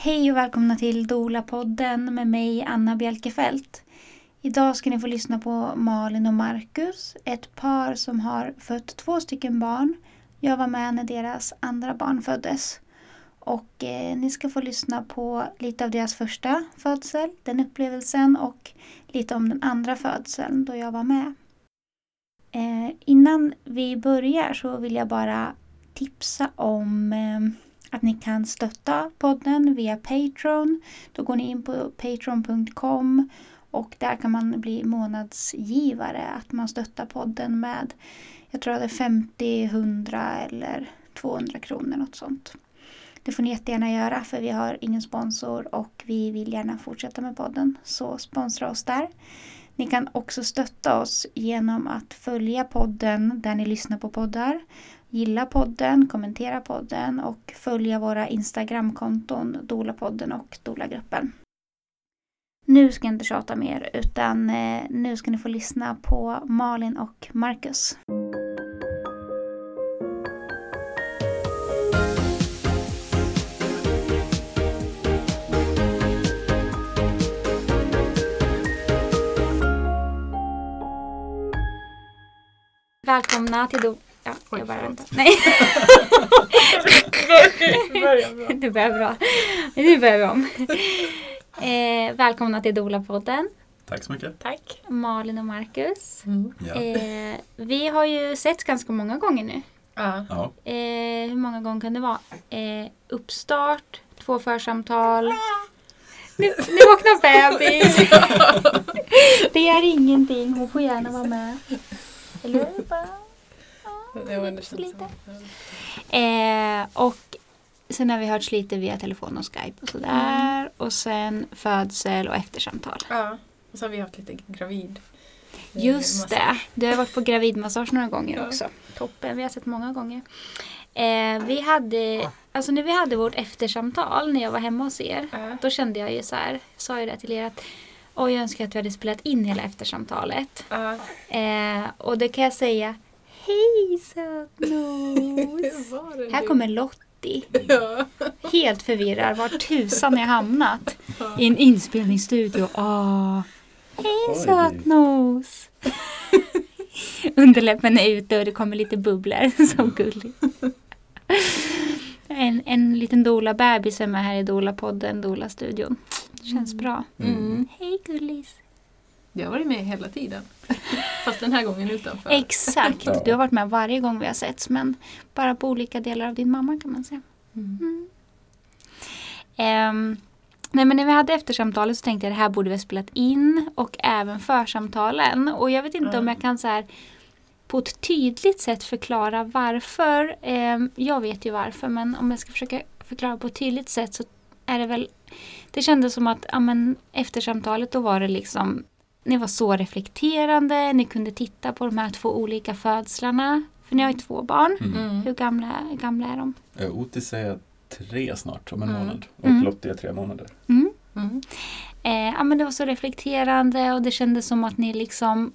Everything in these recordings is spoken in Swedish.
Hej och välkomna till Dola-podden med mig Anna Bjelkefelt. Idag ska ni få lyssna på Malin och Marcus, ett par som har fött två stycken barn. Jag var med när deras andra barn föddes. Och eh, ni ska få lyssna på lite av deras första födsel, den upplevelsen och lite om den andra födseln då jag var med. Eh, innan vi börjar så vill jag bara tipsa om eh, att ni kan stötta podden via Patreon. Då går ni in på patreon.com och där kan man bli månadsgivare. Att man stöttar podden med, jag tror det är 50, 100 eller 200 kronor något sånt. Det får ni jättegärna göra för vi har ingen sponsor och vi vill gärna fortsätta med podden. Så sponsra oss där. Ni kan också stötta oss genom att följa podden där ni lyssnar på poddar. Gilla podden, kommentera podden och följa våra Instagramkonton Dolapodden och Dolagruppen. Nu ska jag inte tjata mer utan eh, nu ska ni få lyssna på Malin och Marcus. Välkomna till Do... Ja, Oj, jag bara väntar. Nej, det börjar bra. Nu börjar vi om. Eh, välkomna till Dola-podden. Tack så mycket. Tack. Malin och Marcus. Mm. Ja. Eh, vi har ju setts ganska många gånger nu. Ja. Ja. Eh, hur många gånger kan det vara? Eh, uppstart, två församtal. Nu, nu vaknar bebis! det är ingenting, hon får gärna vara med. Eller? Bara, Det lite. Eh, och sen har vi hörts lite via telefon och Skype och sådär. Och sen födsel och eftersamtal. Ja. Och så har vi haft lite gravid. eh, Just det. massage. Du har varit på gravidmassage några gånger Ja. också. Toppen, vi har sett många gånger. Eh, vi hade, alltså när vi hade vårt eftersamtal när jag var hemma hos er. Ja. Då kände jag ju så här, jag sa ju det till er att Oj, jag önskar att vi hade spelat in hela eftersamtalet. Ja. Eh, och det kan jag säga, hej sötnos! Här kommer Lottie. Ja. Helt förvirrad, var tusan jag hamnat? I en inspelningsstudio. Ah. Hej sötnos! Underläppen är ute och det kommer lite bubblor. Så gulligt. En, en liten Dola-bebis är med här i Dola-podden, Dola-studion. Känns bra. Mm. Hej gullis! Jag har varit med hela tiden. Fast den här gången utanför. Exakt! Ja. Du har varit med varje gång vi har setts men bara på olika delar av din mamma kan man säga. Mm. Ehm, nej men när vi hade eftersamtalet så tänkte jag att det här borde vi ha spelat in och även församtalen. Och jag vet inte Ja. om jag kan så här på ett tydligt sätt förklara varför. Ehm, jag vet ju varför men om jag ska försöka förklara på ett tydligt sätt så är det väl Det kändes som att ja, men, eftersamtalet då var det liksom Ni var så reflekterande, ni kunde titta på de här två olika födslarna. För ni har ju två barn. Mm. Hur gamla, gamla är de? Otis är tre snart, om en Mm. månad. Och Mm. Lottie är tre månader. Mm. Mm. Eh, ja, men det var så reflekterande och det kändes som att ni liksom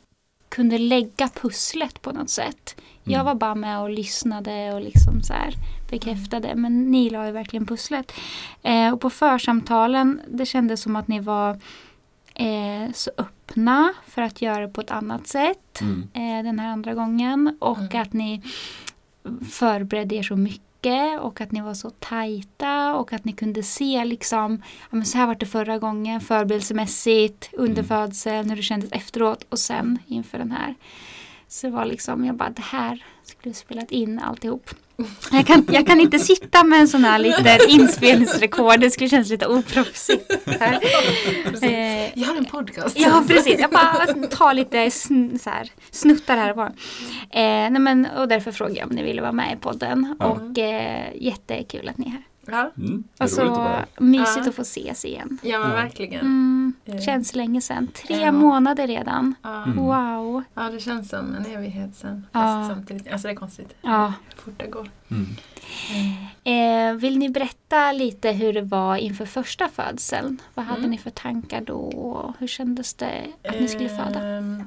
kunde lägga pusslet på något sätt. Jag Mm. var bara med och lyssnade och liksom så här bekräftade. Men ni la ju verkligen pusslet. Eh, och på församtalen, det kändes som att ni var eh, så öppna för att göra det på ett annat sätt Mm. eh, den här andra gången. Och Mm. att ni förberedde er så mycket och att ni var så tajta och att ni kunde se liksom, ja men så här var det förra gången, förberedelsemässigt, under Mm. födseln, hur det kändes efteråt och sen inför den här. Så var liksom, jag bara det här skulle spelat in alltihop. Jag kan, jag kan inte sitta med en sån här liten inspelningsrekord, det skulle kännas lite oproffsigt. här. Eh, Jag har en podcast. Ja precis, jag bara tar lite sn så här, snuttar här och var. Eh, nej, men, och därför frågade jag om ni ville vara med i podden. Ja. Och eh, jättekul att ni är här. Ja, Mm. Det är Och roligt att så vara här. mysigt Ja. att få ses igen. ja men Ja. verkligen. Mm, Eh. känns länge sedan. Tre Ja. månader redan. Ja. Mm. Wow. ja, det känns som en evighet sen. Ja. Fast samtidigt, alltså det är konstigt. Ja. Hur fort det går. Mm. Eh, vill ni berätta lite hur det var inför första födseln? Vad hade Mm. ni för tankar då? Hur kändes det att ni skulle föda? Ehm,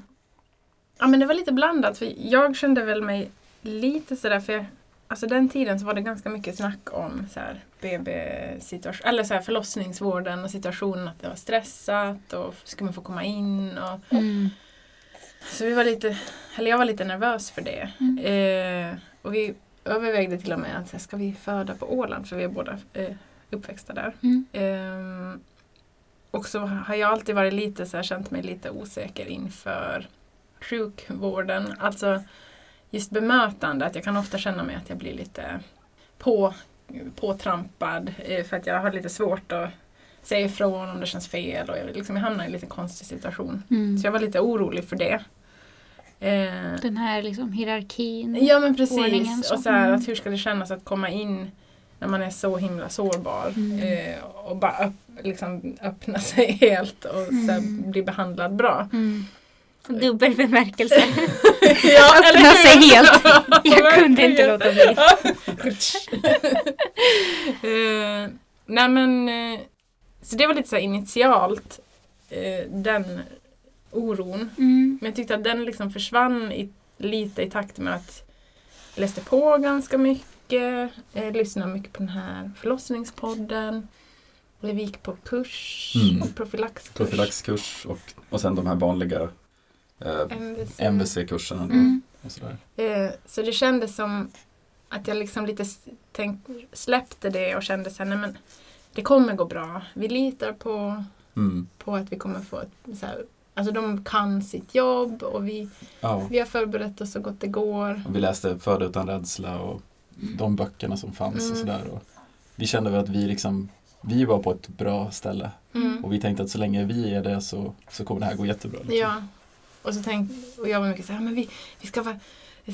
Ja men det var lite blandat för jag kände väl mig lite sådär för jag, alltså den tiden så var det ganska mycket snack om så här BB-situation, eller så här förlossningsvården och situationen att det var stressat och ska man få komma in och Mm. så vi var lite, eller jag var lite nervös för det. Mm. Eh, och vi övervägde till och med att ska vi föda på Åland för vi är båda eh, uppväxta där. Mm. Ehm, och så har jag alltid varit lite så här, känt mig lite osäker inför sjukvården. Alltså just bemötande, att jag kan ofta känna mig att jag blir lite på, påtrampad eh, för att jag har lite svårt att säga ifrån om det känns fel och jag, liksom, jag hamnar i en lite konstig situation. Mm. Så jag var lite orolig för det. Eh, Den här liksom hierarkin. Ja men ordningen precis. så. Och så här, Mm. att hur ska det kännas att komma in när man är så himla sårbar Mm. eh, och bara öpp, liksom öppna sig helt och så här, Mm. bli behandlad bra. Mm. Dubbel bemärkelse. ja, Öppna sig helt. Jag kunde inte låta bli. eh, nej men, eh, så det var lite så initialt, eh, den oron. Mm. Men jag tyckte att den liksom försvann i, lite i takt med att jag läste på ganska mycket, eh, lyssnade mycket på den här förlossningspodden. Vi gick på kurs, Mm. och profylaxkurs. Profylaxkurs och, och sen de här vanliga eh, MVC. MVC-kurserna. Mm. Och sådär. Eh, så det kändes som att jag liksom lite tänk, släppte det och kände så här, nej men det kommer gå bra. Vi litar på, Mm. på att vi kommer få ett så här, Alltså de kan sitt jobb och vi, Ja. vi har förberett oss så gott det går. Och vi läste Föda utan rädsla och de böckerna som fanns och Mm. sådär. Och vi kände väl att vi liksom vi var på ett bra ställe Mm. och vi tänkte att så länge vi är det så, så kommer det här gå jättebra. Liksom. Ja. Och så tänkte, och jag var mycket så här, men vi, vi ska vara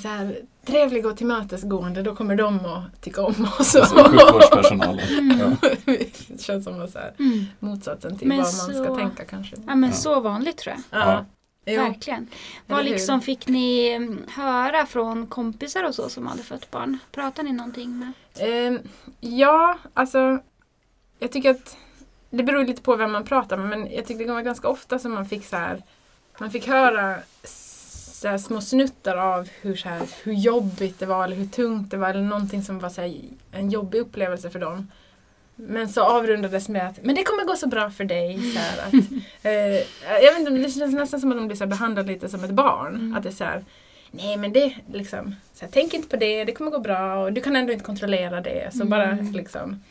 så här, trevliga och tillmötesgående, då kommer de att tycka om oss. Alltså, sjukvårdspersonalen. Mm. Ja. det känns som så här, Mm. motsatsen till Men vad man ska så- tänka kanske. Ja men Ja. så vanligt tror jag. Ja. Jo. Verkligen. Vad liksom fick ni mm, höra från kompisar och så som hade fött barn? Pratar ni någonting med? Ehm, ja, alltså jag tycker att det beror lite på vem man pratar med men jag tyckte det var ganska ofta som man fick så här man fick höra så här små snuttar av hur, så här, hur jobbigt det var eller hur tungt det var eller någonting som var så här, en jobbig upplevelse för dem. Men så avrundades med att men det kommer gå så bra för dig. Så här, att, eh, jag vet inte, det känns nästan som att de blir så här behandlade lite som ett barn. Mm. Att det är så här, nej men det liksom, så här, tänk inte på det, det kommer gå bra och du kan ändå inte kontrollera det. Så Mm. bara liksom,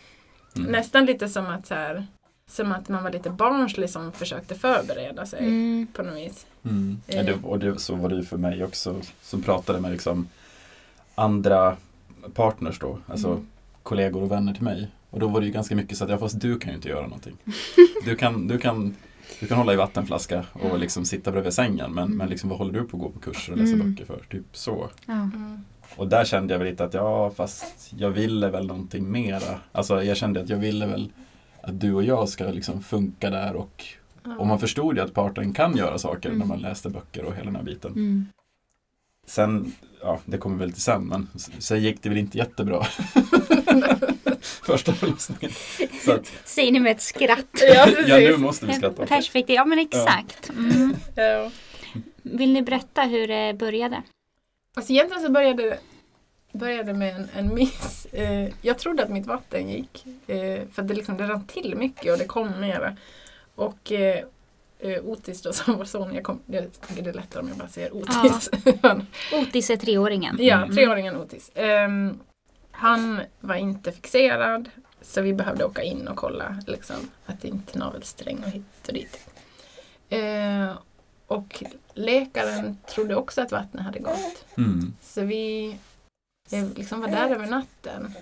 Mm. nästan lite som att, så här, som att man var lite barnslig som försökte förbereda sig Mm. på något vis. Mm. Ja, Eh. det, och det, så var det ju för mig också som pratade med liksom andra partners då, alltså Mm. kollegor och vänner till mig. Och då var det ju ganska mycket så att ja, fast du kan ju inte göra någonting. Du kan, du kan, du kan hålla i vattenflaska och liksom sitta bredvid sängen men, men liksom, vad håller du på att gå på kurser och läsa Mm. böcker för? Typ så. Ja. Mm. Och där kände jag väl lite att ja, fast jag ville väl någonting mera. Alltså jag kände att jag ville väl att du och jag ska liksom funka där och, Ja. och man förstod ju att partnern kan göra saker Mm. när man läste böcker och hela den här biten. Mm. Sen, ja det kommer väl till sen, men sen gick det väl inte jättebra första förlossningen. Så att, Säger ni med ett skratt. Ja, ja nu måste vi skratta. Perspektiv, ja men exakt. Mm. Ja. Vill ni berätta hur det började? Alltså egentligen så började det började med en, en miss. Eh, jag trodde att mitt vatten gick. Eh, för det, liksom, det rann till mycket och det kom mera. Och eh, eh, Otis då som vår son, jag, kom, jag tänker det är lättare om jag bara säger Otis. Otis är treåringen. ja, Mm. treåringen Otis. Ehm, han var inte fixerad så vi behövde åka in och kolla liksom, att det inte är navelsträng och hit och dit. Eh, och läkaren trodde också att vattnet hade gått. Mm. Så vi eh, liksom var där över natten.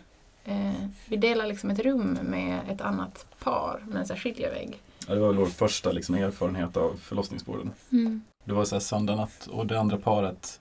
Eh, vi delade liksom ett rum med ett annat par med en här skiljevägg. Ja, det var vår första liksom, erfarenhet av förlossningsvården. Mm. Det var så här söndag natt och det andra paret,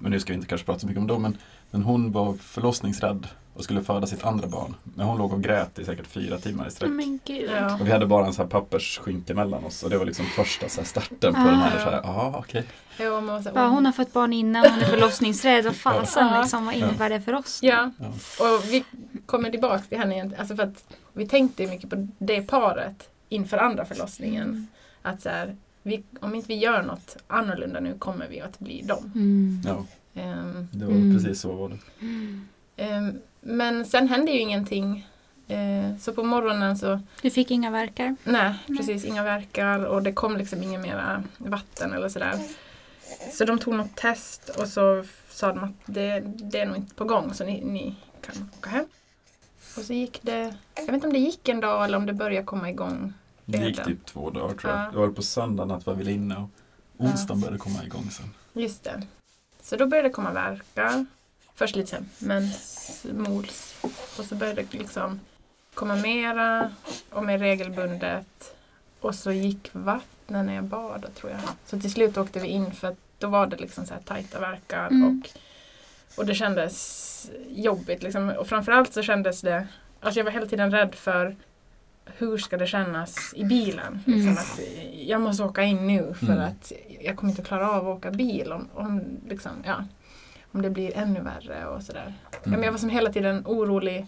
men nu ska vi inte kanske prata så mycket om dem, men, men hon var förlossningsrädd och skulle föda sitt andra barn. Men hon låg och grät i säkert fyra timmar i sträck. Men gud. Ja. Och vi hade bara en här pappersskynke mellan oss och det var liksom första så här starten på Ah. den här, så här ja okej. Ja, man var så här, Ja, hon har fått barn innan, hon är förlossningsrädd. Vad fasen Ja. liksom, vad innebär det för oss? Ja, Ja. och vi kommer tillbaka till henne igen. Alltså för att vi tänkte mycket på det paret inför andra förlossningen. Mm. Att så här, vi, om inte vi gör något annorlunda nu kommer vi att bli dem. Mm. Ja. Ehm, Det var Mm. precis så var det. Ehm, men sen hände ju ingenting. Eh, så på morgonen så, Du fick inga verkar? nej Nej. precis inga verkar och det kom liksom inga mera vatten eller sådär. Så de tog något test och så sa de att det, det är nog inte på gång så ni, ni kan åka hem. Och så gick det, jag vet inte om det gick en dag eller om det började komma igång. Det gick typ två dagar tror jag. Ja. Det var på söndagen att vi var inne och onsdagen började komma igång sen. Just det. Så då började det komma verkar. Först lite sen mensmols. Och så började det liksom komma mera och mer regelbundet. Och så gick vattnet när jag badade tror jag. Så till slut åkte vi in för att då var det liksom så här tajta verkar. Mm. Och, och det kändes jobbigt liksom. Och framförallt så kändes det, alltså jag var hela tiden rädd för hur ska det kännas i bilen? Liksom Mm. att jag måste åka in nu för Mm. att jag kommer inte klara av att åka bil om, om, liksom, ja, om det blir ännu värre och sådär. Ja, men jag var som hela tiden orolig.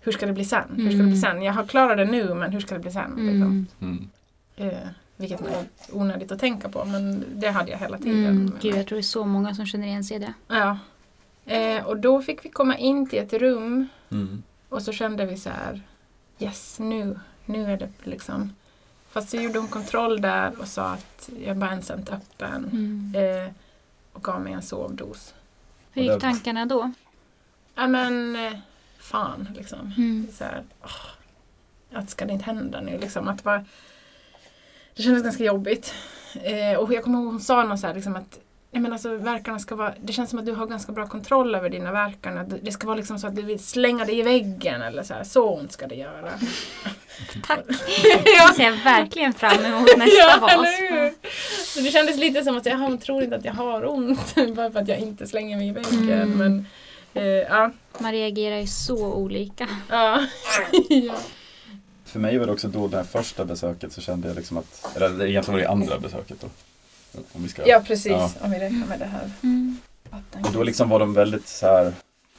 Hur ska det bli sen? Hur ska det bli Mm. sen? Jag har klarat det nu men hur ska det bli sen? Liksom. Mm. Mm. Eh, vilket är onödigt att tänka på men det hade jag hela tiden. Mm. Gud, jag tror det är så många som känner igen sig i det. Ja. Eh, och då fick vi komma in till ett rum Mm. och så kände vi så här Yes, nu, nu är det liksom. Fast så gjorde hon kontroll där och sa att jag bara ensamt öppen. Mm. Eh, och gav mig en sovdos. Hur gick tankarna då? Ja men, eh, fan liksom. Mm. Så här, åh, att ska det inte hända nu liksom. Att vara, det kändes ganska jobbigt. Eh, och jag kommer ihåg hon sa något så här liksom att Men alltså, verkarna ska vara, det känns som att du har ganska bra kontroll över dina verkar. Att Det ska vara liksom så att du vill slänga dig i väggen eller så här. Så ont ska det göra. Tack! ja, ser jag verkligen fram emot nästa ja, vas. eller hur? Så det kändes lite som att jag hon tror inte att jag har ont. Bara för att jag inte slänger mig i väggen. Mm. Men eh, ja. Man reagerar ju så olika. ja. ja. För mig var det också då det här första besöket så kände jag liksom att, eller det egentligen var det andra besöket då. Om vi ska, Ja precis, Ja. om vi räknar med det här Mm. Och då liksom var de väldigt så här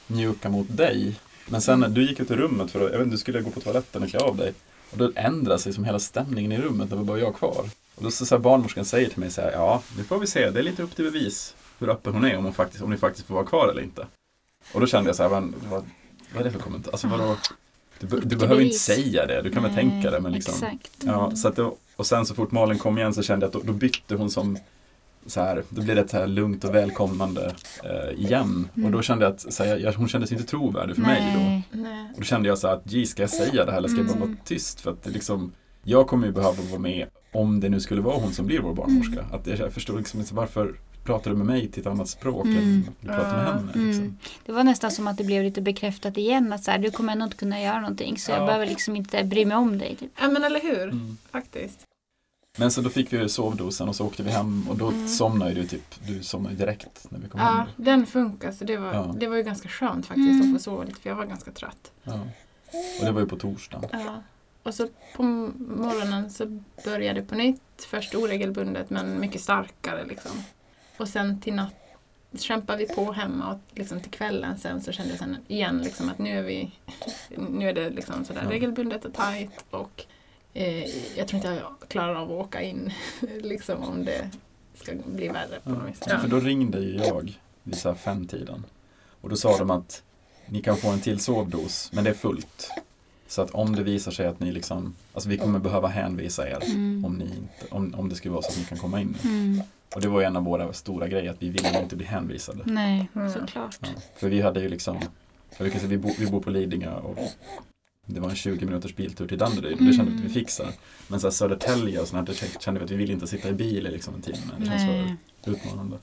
mjuka mot dig. Men sen när du gick ut i rummet för att, jag vet inte, du skulle gå på toaletten och klä av dig. Och då ändrade sig som hela stämningen i rummet, det var bara jag kvar. Och då så, så här, barnmorskan säger till mig så här, ja, nu får vi se, det är lite upp till bevis hur öppen hon är, om, hon faktiskt, om ni faktiskt får vara kvar eller inte. Och då kände jag så här, men, vad, vad är det för kommentar? Alltså vadå? Du, du behöver inte säga det, du kan väl Nej, tänka det. Men liksom, Exakt. Ja, så att det, och sen så fort Malin kom igen så kände jag att då, då bytte hon som så här, då blev det ett så här lugnt och välkomnande eh, igen. Mm. Och då kände jag att så här, jag, hon kändes inte trovärdig för mig då. Nej. Nej. Och då kände jag så här att, "Gee, ska jag säga det här eller ska jag bara Mm. vara tyst? För att det liksom, jag kommer ju behöva vara med om det nu skulle vara hon som blir vår barnmorska. Mm. Att jag, jag förstår liksom inte varför pratar du med mig till ett annat språk Mm. än du pratar med Ja. henne. Liksom. Mm. Det var nästan som att det blev lite bekräftat igen att så här, du kommer ändå inte kunna göra någonting så jag Ja. behöver liksom inte bry mig om dig. Typ. Ja men eller hur, Mm. faktiskt. Men så då fick vi sovdosen och så åkte vi hem och då Mm. somnade du typ, du somnade direkt när vi kom Ja, hem. den funkar så det var, Ja. det var ju ganska skönt faktiskt Mm. att få sova lite för jag var ganska trött. Ja. Och det var ju på torsdagen. Ja. Och så på morgonen så började det på nytt. Först oregelbundet men mycket starkare liksom. Och sen till natt kämpade vi på hemma och liksom till kvällen sen så kände jag sen igen liksom att nu är vi nu är det liksom sådär Ja. regelbundet och tajt och eh, jag tror inte jag klarar av att åka in liksom om det ska bli värre på något vis. Ja. För då ringde ju jag vid så här femtiden. Och då sa de att ni kan få en till sovdos, men det är fullt. Så att om det visar sig att ni liksom, alltså vi kommer behöva hänvisa er Mm. om, ni inte, om, om det skulle vara så att ni kan komma in nu. Mm. Och det var ju en av våra stora grejer, att vi ville inte bli hänvisade. Nej, Mm. såklart. Ja. För vi hade ju liksom, vi, kan säga, vi, bo, vi bor på Lidingö och det var en 20 minuters biltur till Danderyd och det kände vi att vi fixar. Men så här Södertälje och sånt här, det kände vi att vi ville inte sitta i bil i liksom en timme. Det känns Nej. för utmanande.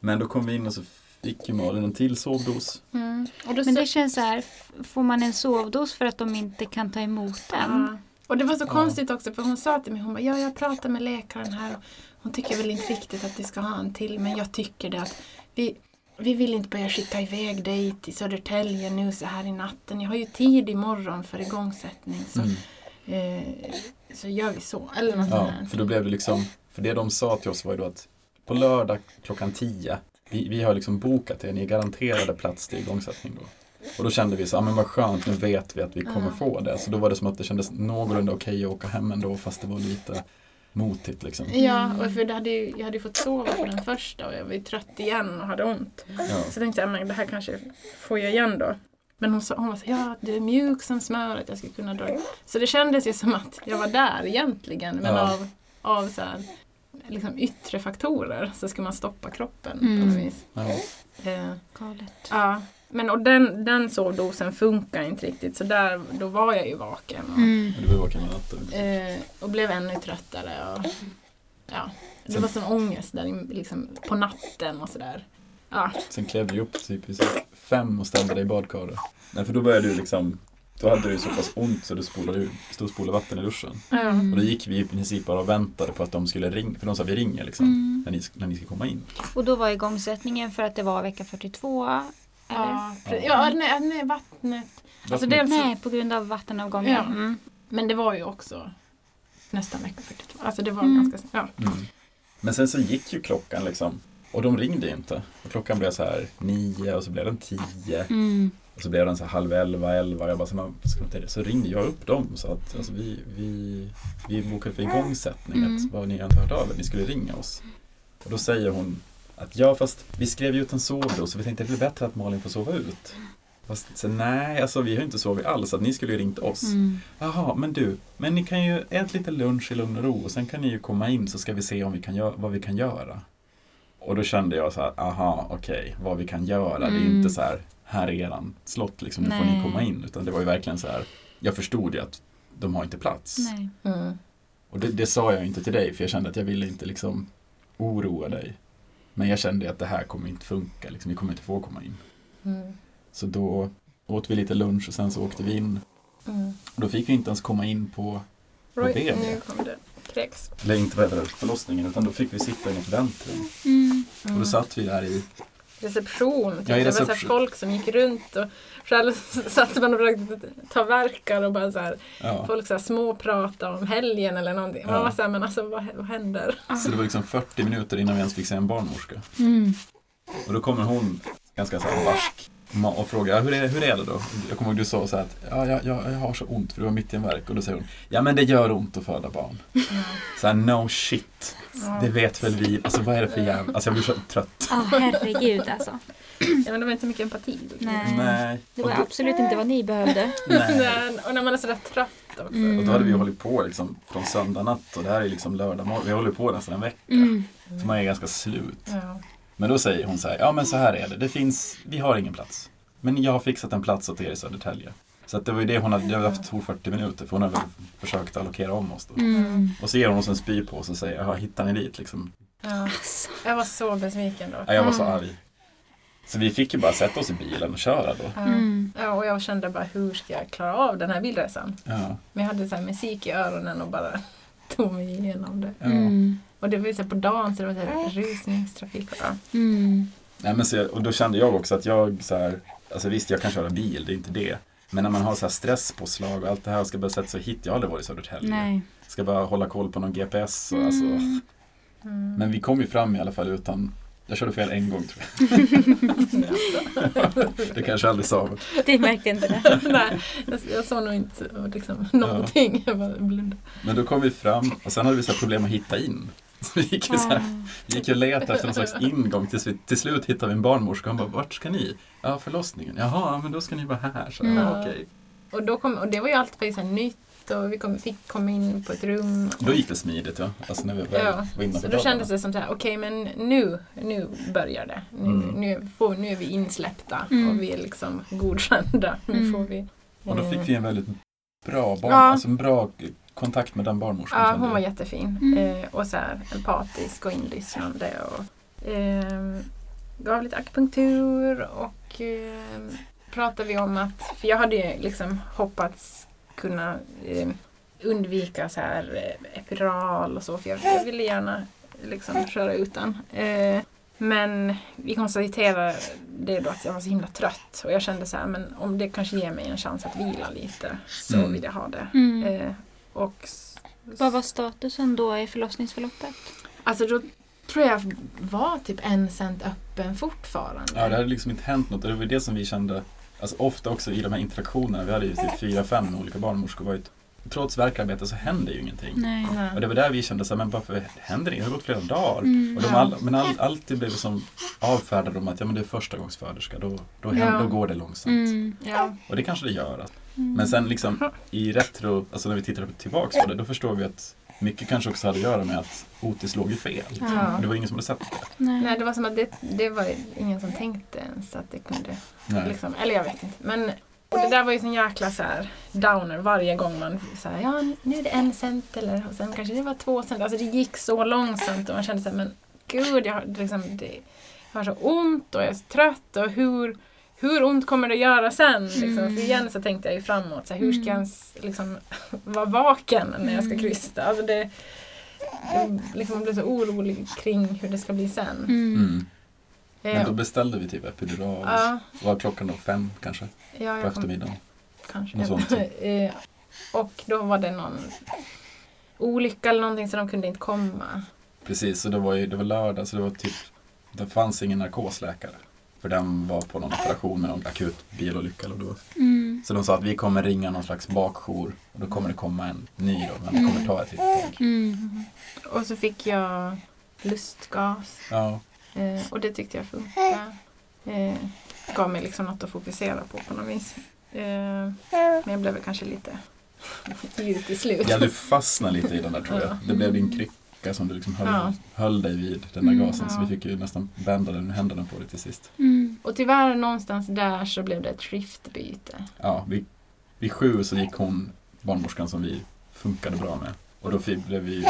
Men då kom vi in och så ju Malin en till sovdos. Mm. Och då Men så- det känns så här, får man en sovdos för att de inte kan ta emot den? Ja. Och det var så Ja. konstigt också för hon sa till mig, hon bara, ja jag pratar med läkaren här och hon tycker väl inte riktigt att vi ska ha en till men jag tycker det att vi, vi vill inte börja skicka iväg dig till Södertälje nu så här i natten. Jag har ju tid imorgon för igångsättning så, Mm. eh, så gör vi så. Eller något Ja, för då blev det liksom, för det de sa till oss var ju då att på lördag klockan 10, vi, vi har liksom bokat er, ni är garanterade plats till igångsättning då. Och då kände vi så, ja men vad skönt, nu vet vi att vi kommer få det. Så då var det som att det kändes någorlunda okej att åka hem ändå fast det var lite motigt liksom. Ja, och för det hade ju, jag hade ju fått sova på den första och jag var ju trött igen och hade ont. Ja. Så jag tänkte jag, men det här kanske får jag igen då. Men hon, sa, hon var så ja du är mjuk som smöret, jag ska kunna dra. Så det kändes ju som att jag var där egentligen. Men Ja. av, av så här, liksom yttre faktorer så ska man stoppa kroppen på Mm. något vis. Ja. Eh, Galet. ja. Men och den, den sovdosen funkar inte riktigt så där, då var jag ju vaken. Och, Mm. Du var vaken eh, och blev ännu tröttare. Och, ja. Det var sån ångest där liksom, på natten och sådär. Ja. Sen klev du upp typ vid fem och ställde dig i badkaret. Nej, för då började du liksom, då hade du så pass ont så du spolade, stod och spolade vatten i duschen. Ja. Och då gick vi i princip bara och väntade på att de skulle ringa, för de sa vi ringer liksom, Mm. när, ni, när ni ska komma in. Och då var igångsättningen för att det var vecka 42? Eller? Ja, ja nej, nej, vattnet. Alltså dels, Nej, på grund av vattenavgången. Ja. Mm. Men det var ju också nästan vecka 42. Alltså det var Mm. ganska... Ja. Mm. Men sen så gick ju klockan liksom, och de ringde inte. Och klockan blev så här nio och så blev den tio. Mm. Och så blev den så här halv elva, elva. Jag bara så, "Men, ska inte det?" så ringde jag upp dem och sa att alltså, vi, vi, vi bokade för igångsättning. Mm. Att, ni har inte hört av er, ni skulle ringa oss. Och då säger hon att ja, fast vi skrev ju ut en sovdos så vi tänkte att det är bättre att Malin får sova ut. Fast så, nej, alltså vi har inte sovit alls, så att ni skulle ju ringt oss. Mm. Jaha, men du, men ni kan ju äta lite lunch i lugn och ro och sen kan ni ju komma in så ska vi se om vi kan gö- vad vi kan göra. Och då kände jag så här, aha, okej, vad vi kan göra. Det är Mm. inte så här, här är eran slott, liksom, nu får Nej. ni komma in. Utan det var ju verkligen så här, jag förstod ju att de har inte plats. Nej. Mm. Och det, det sa jag inte till dig för jag kände att jag ville inte liksom oroa dig. Men jag kände att det här kommer inte funka, liksom, vi kommer inte få komma in. Mm. Så då åt vi lite lunch och sen så åkte vi in. Mm. Och då fick vi inte ens komma in på Roy, det är nu kom det kräks. eller inte vad heter det, förlossningen, utan då fick vi sitta i ett väntrum. Mm. Och då satt vi där i, Reception. Typ. Ja, i Det var så folk som gick runt och själv satt man och försökte ta verkar och bara så här, ja. folk så här småprata om helgen eller någonting. Man Ja. var så här, men alltså vad, vad händer? Så det var liksom 40 minuter innan vi ens fick se en barnmorska. Mm. Och då kommer hon ganska så här barsk och frågar, "Ja, hur är, hur är det då? Jag kommer ihåg du sa så här att, ja, jag, jag, jag har så ont för det var mitt i en verk. Och då säger hon, ja men det gör ont att föda barn. Så här, no shit. Ja. Det vet väl vi. Alltså vad är det för jävla, alltså jag blir så trött. Ja, herregud alltså. Ja, men det var inte så mycket empati. Nej. Nej. Det var då, absolut inte vad ni behövde. nej. Och när man är sådär trött också. Mm. Och då hade vi hållit på liksom från söndag natt och det här är liksom lördag morgon. Vi hållit på nästan en vecka. Mm. Så man är ganska slut. Ja. Men då säger hon så här, ja men så här är det, det finns, vi har ingen plats. Men jag har fixat en plats åt er i Södertälje. Så att det var ju det hon hade, det hade haft tog 40 minuter för hon hade väl försökt allokera om oss då. Mm. Och så ger hon oss en spypåse och säger, jaha hittar ni dit liksom? Ja. Jag var så besviken då. Ja, jag var så Mm. arg. Så vi fick ju bara sätta oss i bilen och köra då. Ja. Mm. Ja, och jag kände bara hur ska jag klara av den här bilresan? Ja, Men jag hade så här musik i öronen och bara tog mig igenom det. ja. Mm. Och det var så på dagen så det var så här rusningstrafik. Ja. Mm. Nej, men så, och då kände jag också att jag så här, alltså visst jag kan köra bil, det är inte det. Men när man har så här stresspåslag och allt det här och ska börja sätta sig hit, jag har aldrig varit i Södertälje. Nej. Ska bara hålla koll på någon GPS och alltså. Mm. Mm. Men vi kom ju fram i alla fall utan jag körde fel en gång tror jag. Det kanske aldrig sa. Det märkte inte det. Nej, jag, jag såg nog inte liksom, någonting. Blundade. Men då kom vi fram och sen hade vi så här problem att hitta in. Så vi gick ju, så här, vi gick ju och letade efter någon slags ingång tills vi till slut hittade vi en barnmorska. Han bara, vart ska ni? Ja, förlossningen. Jaha, men då ska ni vara här. Så, Mm. ja, okej. Och, då kom, och det var ju allt för nytt och vi kom, fick komma in på ett rum. Då gick det smidigt ja. Alltså när vi väl Ja, var innanför Så då kändes det som så här, okej men nu, nu börjar det. Nu, Mm. nu, får, nu är vi insläppta Mm. och vi är liksom godkända. Nu Mm. får vi... Och då fick vi en väldigt bra barn, Ja. alltså en bra kontakt med den barnmorskan. Ja, hon var jag. jättefin. Mm. Eh, och så här empatisk och inlyssnande. Och, eh, gav lite akupunktur och eh, pratade vi om att, för jag hade ju liksom hoppats kunna eh, undvika så här eh, epiral och så, för jag, jag ville gärna liksom köra utan. Eh, men vi konstaterade det då att jag var så himla trött och jag kände så här, men om det kanske ger mig en chans att vila lite så Mm. vill jag ha det. Mm. Eh, och Vad var statusen då i förlossningsförloppet? Alltså då tror jag var typ en cent öppen fortfarande. Ja, det hade liksom inte hänt något. Och det var det som vi kände, alltså ofta också i de här interaktionerna, vi hade ju typ fyra, fem olika barnmorskor, var ju trots verkarbete så händer ju ingenting. Nej. Nej. Och det var där vi kände så här, men varför händer det? Det har gått flera dagar. Mm. Och de all, men all, alltid blev som avfärdade de att ja, men det är första gångs föderska, då, då, händer, Ja. då går det långsamt. Mm. Ja. Och det kanske det gör. Att, Mm. men sen liksom i retro, alltså när vi tittar tillbaks på det, då förstår vi att mycket kanske också hade att göra med att Otis låg ju fel. Ja. Det var ingen som hade sett det. Nej. Nej, det var som att det, det var ingen som tänkte ens att det kunde. Liksom, eller jag vet inte. Men, och det där var ju sån jäkla så här, downer varje gång man så här, ja nu är det en cent eller och sen kanske det var två cent. Alltså det gick så långsamt och man kände så här, men gud jag har, liksom, det, jag har så ont och jag är så trött och hur, hur ont kommer det göra sen? Liksom. Mm. För igen så tänkte jag ju framåt, så här, hur ska jag Mm. ens liksom, vara vaken när jag ska Mm. krysta? Alltså det, jag liksom, jag blev så orolig kring hur det ska bli sen. Mm. Mm. Men Eh, då beställde vi typ epidural. ja, Var klockan då fem kanske? ja, På jag eftermiddagen. Kanske. Något sånt. Eh, och då var det någon olycka eller någonting så de kunde inte komma. Precis, så det var, ju, det var lördag så det var typ Det fanns ingen narkosläkare. För den var på någon operation med någon akut bilolycka. Eller då. Mm. Så de sa att vi kommer ringa någon slags bakjour. Och då kommer det komma en ny då, men det kommer ta ett litet tag. Mm. Och så fick jag lustgas Ja, eh, och det tyckte jag funkade. Eh, gav mig liksom något att fokusera på på något vis. Eh, men jag blev väl kanske lite yr till slut. ja du fastnade lite i den där tror jag. Ja. Det blev din krycka som du liksom höll, Ja. höll dig vid, den där Mm, gasen. Så ja. vi fick ju nästan bända den händerna på dig till sist. Mm. Och tyvärr någonstans där så blev det ett skiftbyte. Ja, vid, vid sju så gick hon, barnmorskan som vi funkade bra med. Och då blev vi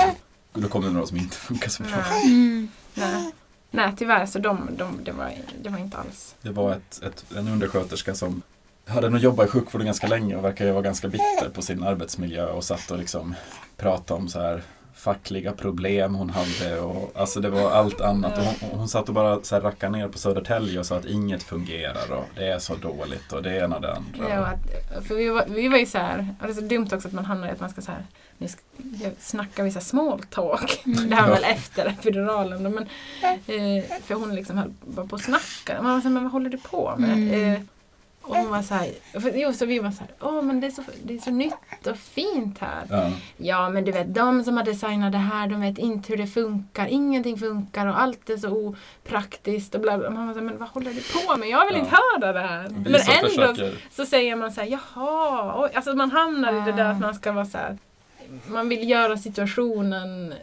då kom det några som inte funkade så bra. Nej, Mm. nej. nej tyvärr så de, de, det, var, det var inte alls. Det var ett, ett, en undersköterska som hade nog jobbat i sjukvården ganska länge och verkar ju vara ganska bitter på sin arbetsmiljö och satt och liksom pratade om så här fackliga problem hon hade och alltså det var allt annat. Och hon, hon satt och bara så här rackade ner på Södertälje och sa att inget fungerar och det är så dåligt och det ena och det andra. Ja, att, för vi var, vi var ju så här, och det är så dumt också att man hamnar i att man ska så här, nu snackar vi så här small talk. Mm. Det här Ja. väl efter epiduralen. Men, eh, för hon liksom höll bara på att snacka. Man var så här, men vad håller du på med? Mm. Eh, och hon var så här, för, jo, så vi var så här, åh men det är så, det är så nytt och fint här. Ja, Ja men du vet, de som har designat det här, de vet inte hur det funkar. Ingenting funkar och allt är så opraktiskt och bla bla. Man var så här, men vad håller du på med? Jag vill Ja. inte höra det här. vi Men ändå försöker, så säger man så här, jaha. Oj. Alltså man hamnar i det där att man ska vara så här, man vill göra situationen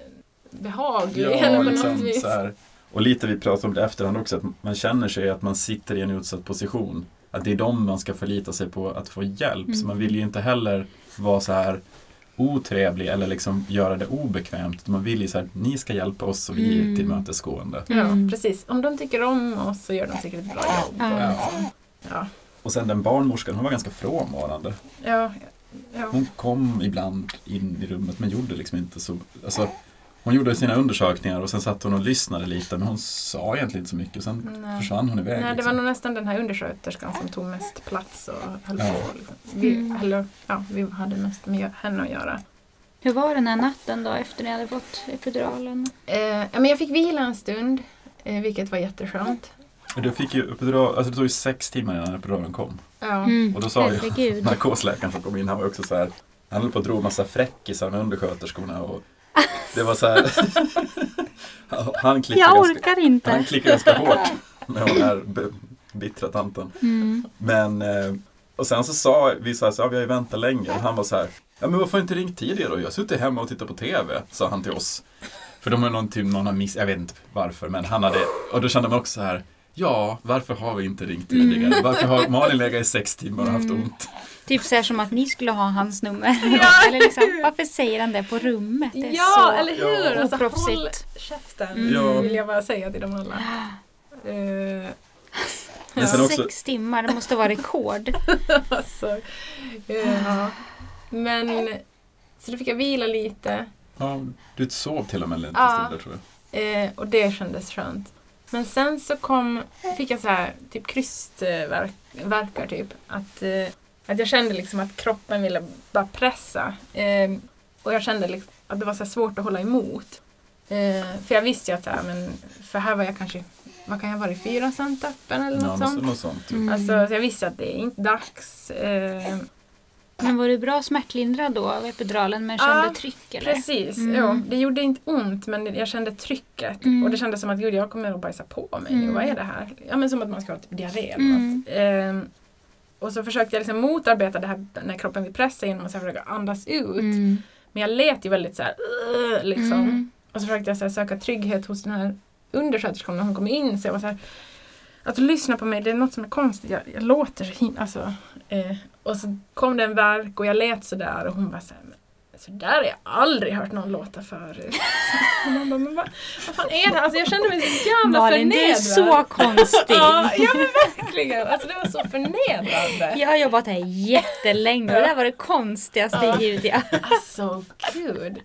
behaglig. ja, eller på något liksom vis. så här. Och lite vi pratade om det efterhand också, att man känner sig att man sitter i en utsatt position. Att det är dem man ska förlita sig på att få hjälp. Så Mm. man vill ju inte heller vara så här otrevlig eller liksom göra det obekvämt. Man vill ju så här, ni ska hjälpa oss och vi är Mm. tillmötesgående. Ja, Mm. precis. Om de tycker om oss så gör de säkert ett bra jobb. Ja. Och Ja. ja. Och sen den barnmorskan, hon var ganska frånvarande. Ja. Ja. Hon kom ibland in i rummet men gjorde liksom inte så, alltså hon gjorde sina undersökningar och sen satt hon och lyssnade lite men hon sa egentligen inte så mycket. Sen Nej. försvann hon iväg. Nej, det var liksom. nog nästan den här undersköterskan som tog mest plats och höll Ja. på. Liksom. Vi, Mm. eller, ja, vi hade mest med henne att göra. Hur var den här natten då efter ni hade fått epiduralen? Eh, ja, men jag fick vila en stund, eh, vilket var jätteskönt. Du fick ju epidural, alltså det tog ju sex timmar innan epiduralen kom. Ja. Mm. Och då sa ju narkosläkaren som kom in, han var också så här, han höll på att dra massa fräckisar med undersköterskorna och det var så här, han klickade Jag ganska, orkar inte. han klickade ganska hårt med den här bittra tanten. Mm. Men, eh, och sen så sa vi så här, så, ja, vi har ju väntat länge och han var så här, ja men varför har inte ringt tidigare då? Jag suttit hemma och tittat på TV, sa han till oss. För de har någon, typ, någon har miss, jag vet inte varför, men han hade, och då kände man också så här, ja, varför har vi inte ringt tidigare? Mm. Varför har Malin legat i sex timmar och haft Mm. ont? Typ så här som att ni skulle ha hans nummer. Ja, Eller liksom, varför säger han det på rummet? Det är Ja, så... eller hur? Ja. Alltså, håll käften, Mm. Ja. vill jag bara säga till dem alla. Eh, Men sen också- Sex timmar, det måste vara rekord. alltså, eh, ja. Men, så då fick jag vila lite. Ja, du sov till och med lite Ja. stunder tror jag. Eh, och det kändes skönt. Men sen så kom, fick jag så här, typ krystverkar typ. Att, eh, att jag kände liksom att kroppen ville bara pressa. Eh, och jag kände liksom att det var så svårt att hålla emot. Eh, för jag visste ju att, här, men, för här var jag kanske, vad kan jag vara i fyra cent öppen eller Ja, något något, sånt. något sånt. Typ. Mm. Alltså, så jag visste att det är inte dags. Eh, Men var du bra smärtlindrad då av epiduralen men kände Ja, tryck eller? Precis, Mm. jo, det gjorde inte ont men jag kände trycket Mm. och det kändes som att gud jag kommer att bajsa på mig nu, Mm. vad är det här? Ja men som att man ska ha typ diarré eller Mm. något. Ehm, och så försökte jag liksom motarbeta det här när kroppen vill pressa genom att försöka andas ut. Mm. Men jag lät ju väldigt så här, "Ugh", liksom. Mm. Och så försökte jag så här, söka trygghet hos den här undersköterskan när hon kom in. Så jag var så här, att lyssna på mig, det är något som är konstigt. Jag, jag låter så himla... Alltså, eh, och så kom det en verk och jag lät sådär och hon bara så här, "Men så där har jag aldrig hört någon låta förut. Man bara, men vad, vad fan är det? Alltså jag kände mig så jävla Malin, du är förnedrad. så konstig. Ja, ja men verkligen. Alltså det var så förnedrande. Jag har jobbat här jättelänge och det där var det konstigaste Ja. ljud jag... Alltså gud.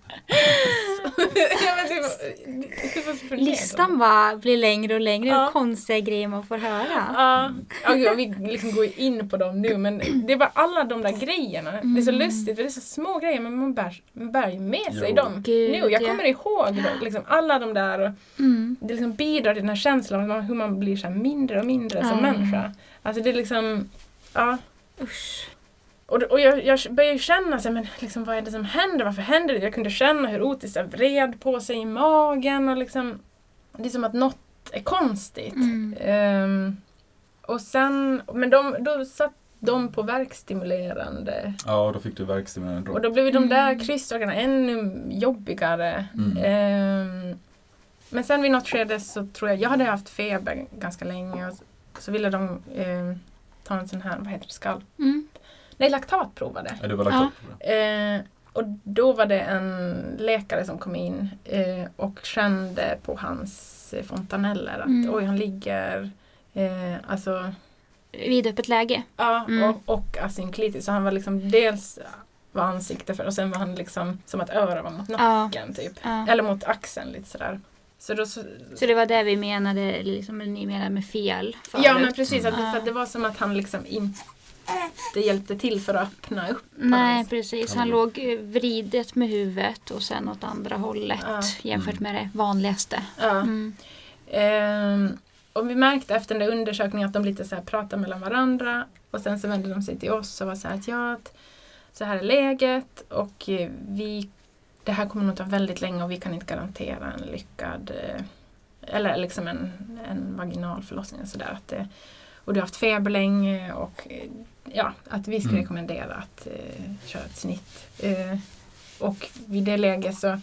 Ja, men var förnedrande. Listan bara blir längre och längre Ja. konstiga grejer man får höra. Ja, ja gud, vi liksom går in på dem nu men det var alla de där grejerna. Det är så Mm. lustigt för det är så små grejer men man bär, man bär ju med sig Jo. dem Gud, nu. Jag ja. kommer ihåg då, liksom, alla de där och Mm. det liksom bidrar till den här känslan av hur man blir så här mindre och mindre som Ja. människa. Alltså det är liksom, ja. Usch. Och, och jag, jag började känna så här, men liksom, vad är det som händer? Varför händer det? Jag kunde känna hur Otis vred på sig i magen och liksom Det är som att något är konstigt. Mm. Ehm, och sen, men de, då satt de på verkstimulerande Ja, då fick du verkstimulerande och då blev de där Mm. kryssdragarna ännu jobbigare. Mm. Ehm, men sen vid något skede så tror jag, jag hade haft feber ganska länge och så, så ville de ehm, ta en sån här, vad heter det, skall? Mm. Nej, laktatprov var det. Ja, du var lagt Ja. det. Eh, och då var det en läkare som kom in eh, och kände på hans fontaneller att Mm. oj, han ligger eh, alltså, Vidöppet läge. ja, Mm. och, och asynklitis. Så han var liksom dels var ansikte för och sen var han liksom som att öra var mot Ja. nacken typ. Ja. Eller mot axeln lite sådär. Så då, så, Så det var det vi menade, liksom ni menade med fel förut. ja men precis, att, Mm. för att det var som att han liksom inte hjälpte till för att öppna upp Nej hans- precis, han låg vridet med huvudet och sen åt andra hållet Ja. jämfört Mm. med det vanligaste. Ja. Mm. Ehm, och vi märkte efter den där undersökningen att de lite så här pratade mellan varandra och sen så vände de sig till oss och var så här att ja, så här är läget och eh, vi, det här kommer nog ta väldigt länge och vi kan inte garantera en lyckad eh, eller liksom en, en vaginal förlossning och sådär. Att, eh, och du har haft feber länge och eh, ja, att vi skulle Mm. rekommendera att eh, köra ett snitt. Eh, och vid det läget så,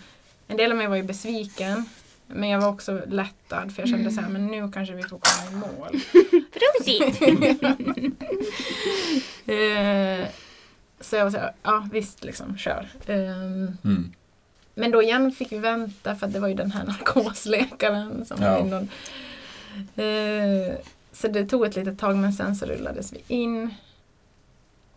en del av mig var ju besviken men jag var också lättad för jag kände Mm. så här, men nu kanske vi får komma i mål. Prosit! Eh, så jag var så här, ja visst liksom, kör. Ehm, Mm. men då igen fick vi vänta för att det var ju den här narkosläkaren som Ja. var inne. Eh, så det tog ett litet tag men sen så rullades vi in.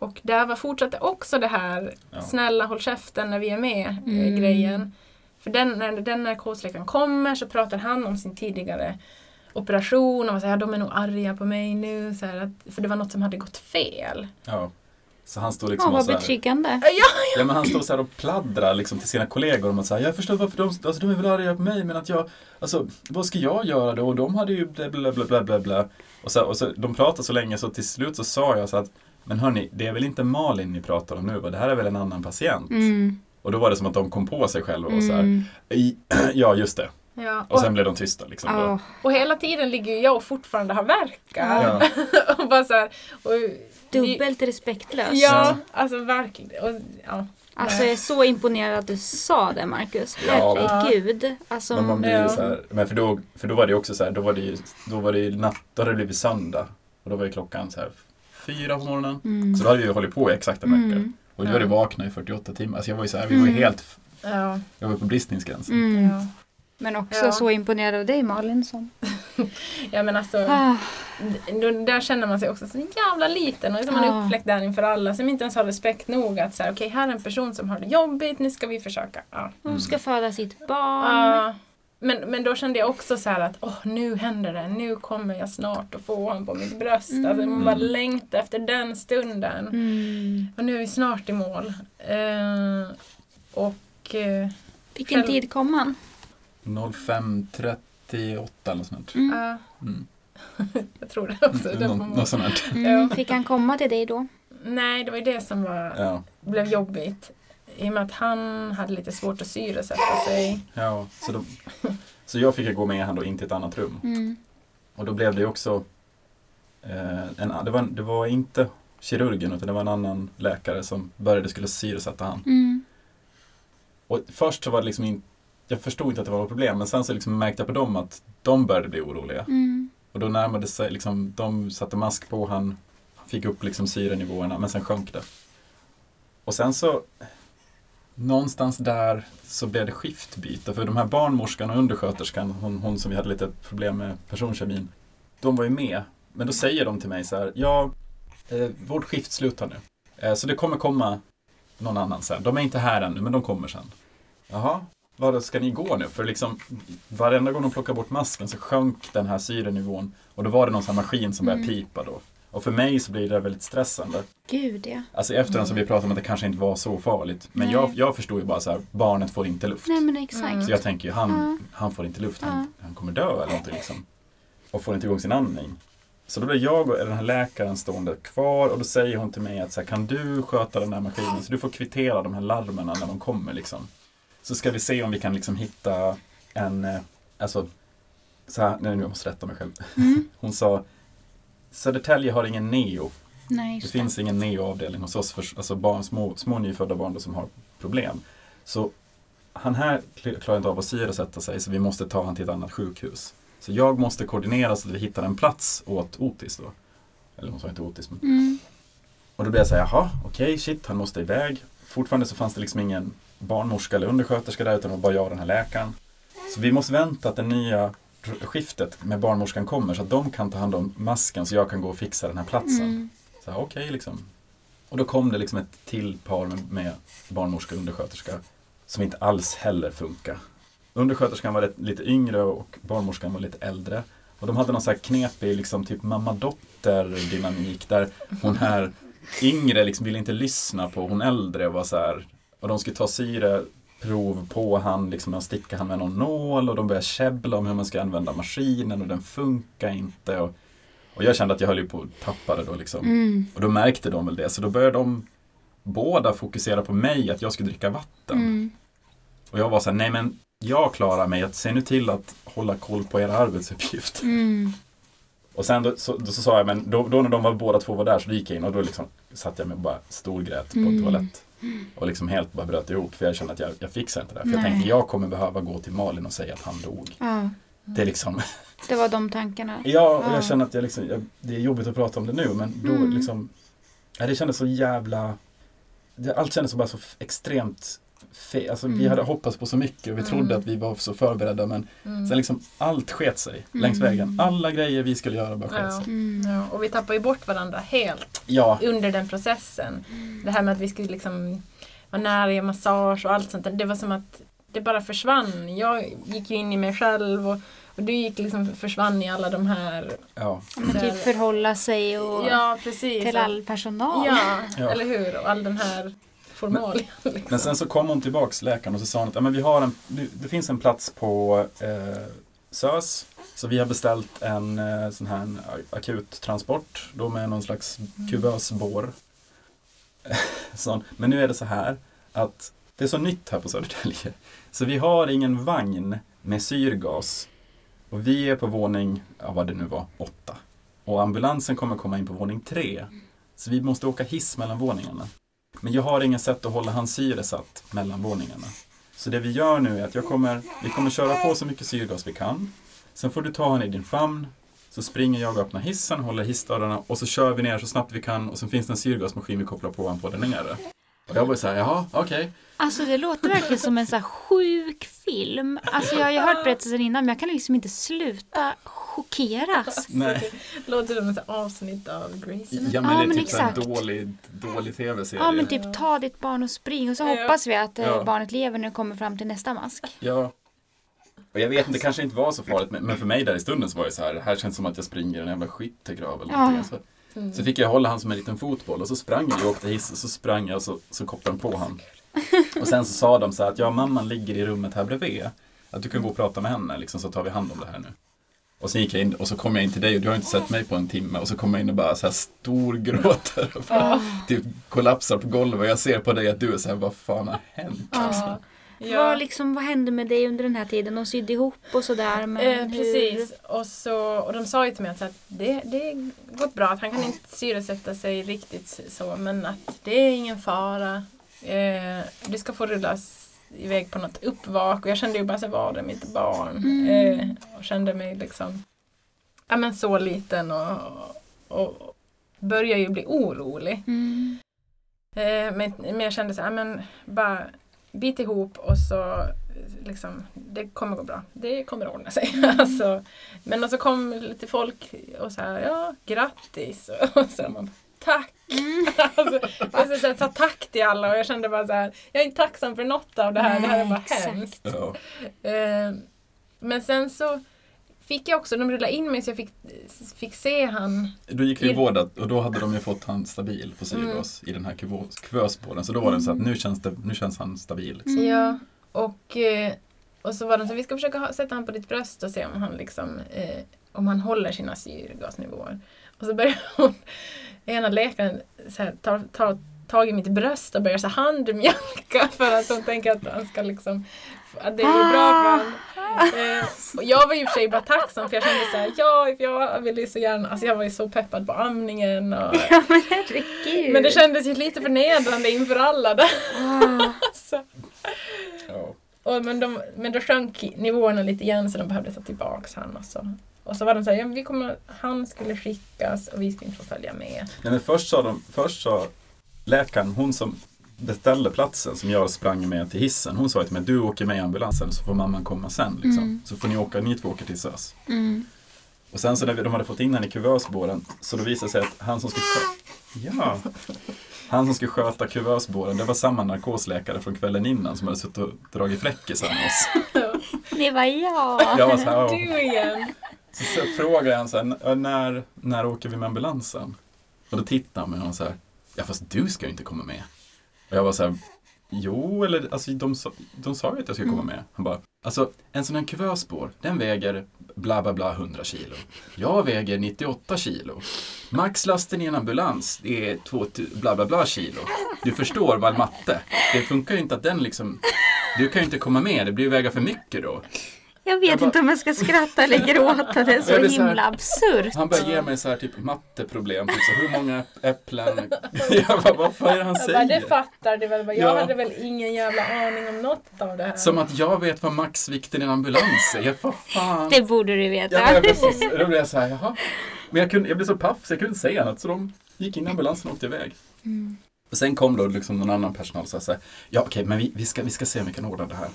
Och där var, fortsatte också det här Ja. snälla håll käften när vi är med eh, Mm. grejen. För den, när den narkosläkaren kommer så pratar han om sin tidigare operation och säger ja, de är nog arga på mig nu. Så här, att, för det var något som hade gått fel. Ja. Så han står Ja, liksom och vad så här, betryggande. Ja men han står så här och pladdrar liksom till sina kollegor om att säga jag förstår varför de, alltså de är väl arga på mig men att jag, alltså vad ska jag göra då? Och de hade ju bla bla bla bla bla bla. Och så, och så de pratade så länge så till slut så sa jag så att men hörni, det är väl inte Malin ni pratar om nu va? Det här är väl en annan patient? Mm. Och då var det som att de kom på sig själva och så här, Mm. "I- ja just det. Ja, Och och, sen blev de tysta liksom. Ja. Och hela tiden ligger ju jag och fortfarande har verkar. Ja. och bara så här, och, Dubbelt respektlöst. Ja, alltså verkligen. Och, ja. Alltså jag är så imponerad att du sa det Marcus. Ja. Herregud. Alltså, Men man blir ju Ja. så här, men för då, för då var det också så här, då var det ju, då var det ju natt, då hade det blivit söndag. Och då var ju klockan så här fyra på morgonen. mm. Så då hade vi ju hållit på i exakt en vecka. Mm. Och vi hade Ja. vaknat i 48 timmar. Alltså jag var ju så här, vi var ju Mm. helt, Ja, jag var på bristningsgränsen. Mm. ja. Men också Ja. så imponerad av dig Malin. Som... ja men alltså, Ah. då, där känner man sig också så jävla liten och så är man Ja. uppfläkt där inför alla som inte ens har respekt nog att säga okej här är en person som har det jobbigt, nu ska vi försöka. Ja. Hon ska föda sitt barn. Men, men då kände jag också så här att åh, nu händer det, nu kommer jag snart att få honom på mitt bröst. Alltså, man bara Mm. längtar efter den stunden. Mm. Och nu är vi snart i mål. Eh, och eh, Vilken Själv- tid kom han? 05.38 eller något sånt. Mm. ja, Mm. jag tror det också. Det Nå, får man- något sånt. Mm. Fick han komma till dig då? Nej, det var ju det som var, Ja, blev jobbigt. I och med att han hade lite svårt att syresätta sig. ja. Så, då, så jag fick gå med han då in till ett annat rum. Mm. Och då blev det också eh, en, det, var, det var inte kirurgen utan det var en annan läkare som började skulle syresätta han. Mm. Och först så var det liksom inte jag förstod inte att det var något problem men sen så liksom märkte jag på dem att de började bli oroliga. Mm. Och då närmade sig, liksom, de satte mask på han, fick upp liksom syrenivåerna men sen sjönk det. Och sen så någonstans där så blev det skiftbyte för de här barnmorskan och undersköterskan, hon, hon som vi hade lite problem med personkemin, de var ju med. Men då säger de till mig så här, ja, eh, vårt skift slutar nu. Eh, så det kommer komma någon annan sen. De är inte här ännu, men de kommer sen. Jaha, vad ska ni gå nu? För liksom varenda gång de plockade bort masken så sjönk den här syrenivån och då var det någon sån här maskin som började Mm. pipa då. Och för mig så blir det väldigt stressande. Gud ja. Alltså i efterhand så vi pratat om att det kanske inte var så farligt. Men Nej. jag, jag förstod ju bara så här, barnet får inte luft. Nej men exakt. Mm. Så jag tänker ju, han, Ja. han får inte luft, han, han kommer dö eller någonting liksom. Och får inte igång sin andning. Så då blir jag och den här läkaren stående kvar och då säger hon till mig att så här, kan du sköta den här maskinen så du får kvittera de här larmen när de kommer liksom. Så ska vi se om vi kan liksom hitta en, eh, alltså, så här, nej nu jag måste rätta mig själv. Mm. Hon sa Södertälje har ingen neo. Nej, Det finns ingen neo-avdelning hos oss för alltså barn, små, små nyfödda barn som har problem. Så han här kl- klarar inte av att syresätta sig så vi måste ta han till ett annat sjukhus. Så jag måste koordinera så att vi hittar en plats åt Otis då. Eller hon sa inte Otis men. Mm. Och då blev jag såhär, jaha, okej, shit, han måste iväg. Fortfarande så fanns det liksom ingen barnmorska eller undersköterska där utan det var bara jag och den här läkaren. Så vi måste vänta att det nya skiftet med barnmorskan kommer så att de kan ta hand om masken så jag kan gå och fixa den här platsen. Mm. Så här, okej liksom. Och då kom det liksom ett till par med, med barnmorska och undersköterska som inte alls heller funkar. Undersköterskan var lite, yngre och barnmorskan var lite äldre. Och de hade någon så här knepig liksom typ mamma-dotter dynamik där hon här yngre liksom ville inte lyssna på hon äldre och var så här och de skulle ta syreprov på han liksom och sticka han med någon nål och de började käbbla om hur man ska använda maskinen och den funkar inte och, och jag kände att jag höll ju på att tappa det då liksom. Mm. Och då märkte de väl det, så då började de båda fokusera på mig, att jag skulle dricka vatten. Mm. Och jag var så här, nej men jag klarar mig, att se nu till att hålla koll på era arbetsuppgift. Mm. Och sen då så, då så sa jag, men då, då när de var, båda två var där så gick jag in och då liksom satt jag och bara storgrät på Mm. toalett. Och liksom helt bara bröt ihop för jag kände att jag, jag fixar inte det här. För jag Nej. tänkte jag kommer behöva gå till Malin och säga att han dog. Ja, Det är liksom, det var de tankarna. ja, och Ja. jag känner att jag liksom, jag, det är jobbigt att prata om det nu men då Mm. liksom, ja, det kändes så jävla, det, allt kändes så bara så extremt fe, alltså vi Mm. hade hoppats på så mycket och vi Mm. trodde att vi var så förberedda men Mm. sen liksom allt sket sig Mm. längs vägen. Alla grejer vi skulle göra bara sket Ja. sig. Mm. Ja, och vi tappar ju bort varandra helt Ja, under den processen. Det här med att vi skulle liksom vara nära ge massage och allt sånt. Det var som att det bara försvann. Jag gick ju in i mig själv och, och du gick liksom försvann i alla de här... ja, Men typ förhålla sig och Ja, precis. till all personal. Ja, Ja. eller hur? Och all den här formalien. Liksom. Men sen så kom hon tillbaks, läkaren, och så sa hon att ja, men vi har en, det- finns en plats på eh, SÖS. Så vi har beställt en eh, sån här en a- akuttransport då med någon slags kuvösbår. Sån. Men nu är det så här att det är så nytt här på Södertälje. Så vi har ingen vagn med syrgas. Och vi är på våning, ja vad det nu var, åtta. Och ambulansen kommer komma in på våning tre. Så vi måste åka hiss mellan våningarna. Men jag har inget sätt att hålla hans syre satt mellan våningarna. Så det vi gör nu är att jag kommer, vi kommer köra på så mycket syrgas vi kan. Sen får du ta honom i din famn. Så springer jag och öppnar hissen, håller hissdörrarna och så kör vi ner så snabbt vi kan och sen finns det en syrgasmaskin vi kopplar på honom på där nere. Och jag var så här, jaha, okej. Alltså det låter verkligen som en så här sjuk film. Alltså jag har ju hört berättelsen innan men jag kan liksom inte sluta chockeras. Nej. Låter som ett avsnitt av Grace. Ja men Ja, det är men typ så här exakt. dålig, dålig tv-serie. Ja men typ ta ditt barn och spring och så Ja. hoppas vi att eh, Ja. barnet lever när det kommer fram till nästa mask. Ja. Och jag vet inte, det kanske inte var så farligt, men men för mig där i stunden så var det så här, det här känns som att jag springer en jävla skyttegrav eller Ja. någonting. Så, Mm. så fick jag hålla han som en liten fotboll och så sprang jag och åkte hiss och så sprang jag och så, så kopplade de på han. Och sen så sa de så här att ja, mamman ligger i rummet här bredvid. Att du kan gå och prata med henne liksom, så tar vi hand om det här nu. Och så gick jag in och så kom jag in till dig och du har inte sett mig på en timme och så kommer jag in och bara så här storgråter och bara, typ kollapsar på golvet och jag ser på dig att du är så här, vad fan har hänt? Ja. Ja. Vad, liksom, vad hände med dig under den här tiden? De sydde ihop och sådär. Men Eh, precis, och, så, och de sa ju till mig att, så att det, det gått bra, att han kan inte syresätta sig riktigt så men att det är ingen fara. Eh, det ska få rullas iväg på något uppvak och jag kände ju bara så var det mitt barn? Mm. Eh, och kände mig liksom ja, men så liten och, och började ju bli orolig. Mm. Eh, men, men jag kände så här, men bara bit ihop och så liksom, det kommer gå bra. Det kommer ordna sig. alltså, men och så kom lite folk och så här, ja, grattis. Och så här, man, tack. Mm. alltså, jag så, här, sa tack till alla och jag kände bara så här, jag är inte tacksam för något av det här. det här är Nej, bara exakt. hemskt. Ja. Eh, men sen så fick jag också, de rullade in mig så jag fick, fick se han Då gick vi vård och då hade de ju fått han stabil på syrgas i den här kuvösspåren. Så då var det så att nu känns, det, nu känns han stabil. Liksom. Mm. Ja, och, eh, och så var de så vi ska försöka sätta han på ditt bröst och se om han liksom eh, om han håller sina syrgasnivåer. Och så börjar hon, ena läkaren så här, tar, tar tag i mitt bröst och börjar så här handmjölka för att hon tänker att han ska liksom att det är bra för honom. Eh, och jag var ju i och för sig bara tacksam för jag kände så här, ja, jag ville ju så gärna, alltså jag var ju så peppad på amningen och, Ja men herregud. men det kändes ju lite förnedrande inför alla där. Ah. Så. Ja. Och, men, de, men då sjönk nivåerna lite igen så de behövde ta tillbaks han. Och så, och så var de så här, ja, vi kommer, han skulle skickas och vi skulle inte få följa med. Nej, men först sa, de, först sa läkaren, hon som beställde platsen som jag sprang med till hissen. Hon sa till mig, du åker med i ambulansen så får mamman komma sen. Liksom. Mm. Så får ni åka, ni två åker till SÖS. Mm. Och sen så när vi, de hade fått in henne i kuvösbåren så då visade det sig att han som skulle ja, han som skulle sköta kuvösbåren det var samma narkosläkare från kvällen innan som hade suttit och dragit fläckisar med oss. Det var jag. Jag var så här. Du igen! Så, så frågade han så här, "N- när, när åker vi med ambulansen? Och då tittade han på mig och så här, ja fast du ska ju inte komma med. Och jag var så här, jo eller alltså de, de sa ju att jag skulle komma med. Han bara, alltså en sån här kuvösspår, den väger bla bla bla 100 kilo. Jag väger 98 kilo. Maxlasten i en ambulans, det är 2 bla bla bla kilo. Du förstår vad matte, det funkar ju inte att den liksom, du kan ju inte komma med, det blir ju väga för mycket då. Jag vet Jag bara- inte om jag ska skratta eller gråta. Det är så Ja, det är så här- himla absurt. Han började ge mig så här typ matteproblem, typ så hur många äpplen, jag bara, vad fan är det han Jag bara, det säger? fattar du väl? Jag Ja. hade väl ingen jävla aning om något av det här. Som att jag vet vad maxvikten i en ambulans är, jag vad fan. Det borde du veta. Ja, men precis. Då blev jag så här, jaha. Men jag, kunde, jag blev så paff så jag kunde inte säga något så de gick in i ambulansen och åkte iväg. Mm. Och sen kom då liksom någon annan personal och sa så här, ja okej men vi, vi, ska, vi ska se om vi kan ordna det här.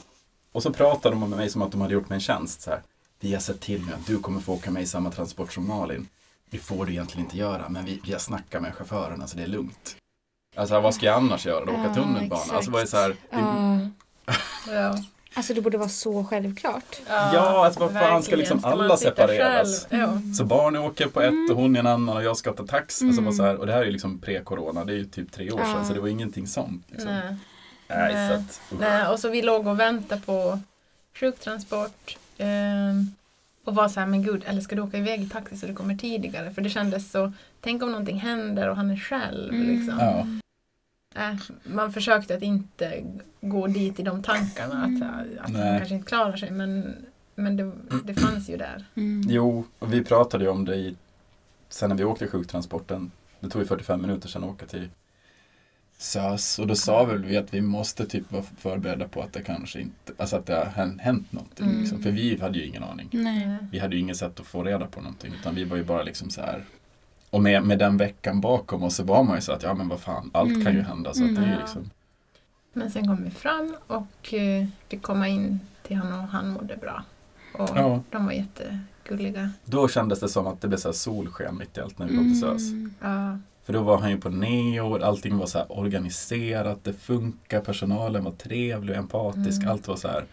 Och så pratade de med mig som att de hade gjort mig en tjänst så här. Vi har sett till nu att du kommer få åka med i samma transport som Malin. Det får du egentligen inte göra men vi, vi har snackat med chaufförerna så det är lugnt. Alltså vad ska jag annars göra? Då? Åka Ja, tunnelbana? exakt. Alltså vad är så här, Ja. Ja. Alltså det borde vara så självklart. Ja, alltså vad fan ska liksom alla separeras? själv? Ja. Så barn åker på ett och hon i en annan och jag ska ta taxi. Alltså Mm. bara så här, och det här är ju liksom pre-corona, det är ju typ tre år Ja. sedan så det var ingenting sånt. Liksom. Nej. Nej, så att. Nej, och så vi låg och väntade på sjuktransport. ehm, och var så här, men gud, eller ska du åka iväg i taxi så du kommer tidigare? För det kändes så, tänk om någonting händer och han är själv. Mm. Liksom. Ja. Äh, man försökte att inte gå dit i de tankarna, att, att han kanske inte klarar sig. Men, men det, det fanns ju där. Mm. Jo, och vi pratade ju om det i, sen när vi åkte sjuktransporten. Det tog ju 45 minuter sedan att åka till SÖS och då sa väl vi att vi måste typ vara förberedda på att det kanske inte, alltså att det har hän- hänt någonting. Mm. Liksom. För vi hade ju ingen aning. Nej. Vi hade ju inget sätt att få reda på någonting utan vi var ju bara liksom så här och med, med den veckan bakom oss så var man ju så att ja men vad fan, allt Mm. kan ju hända. Så att det är ju Mm. liksom, Men sen kom vi fram och eh, fick komma in till honom och han mådde bra. Och Ja. de var jättegulliga. Då kändes det som att det blev så här solsken mitt i allt när vi kom till SÖS. Mm. Ja. För då var han ju på neo, allting var så här organiserat, det funkar, personalen var trevlig och empatisk, Mm. allt var så här.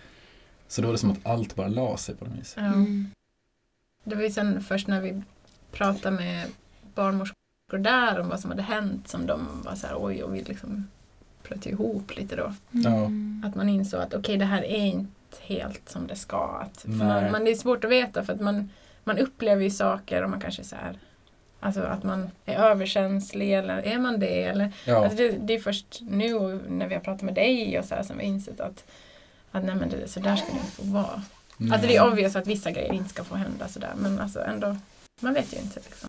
Så då var det som att allt bara la sig på något vis. Mm. Det var ju sen först när vi pratade med barnmorskor där om vad som hade hänt som de var så här oj och vi liksom ju ihop lite då. Mm. Att man insåg att okej det här är inte helt som det ska. Att, man, man, det är svårt att veta för att man, man upplever ju saker och man kanske så här, alltså att man är överkänslig eller är man det? Eller, Ja, alltså det, det är först nu när vi har pratat med dig och så här som vi har insett att, att nej men det, så där ska det inte få vara. Alltså det är obvious att vissa grejer inte ska få hända sådär men alltså ändå, man vet ju inte liksom.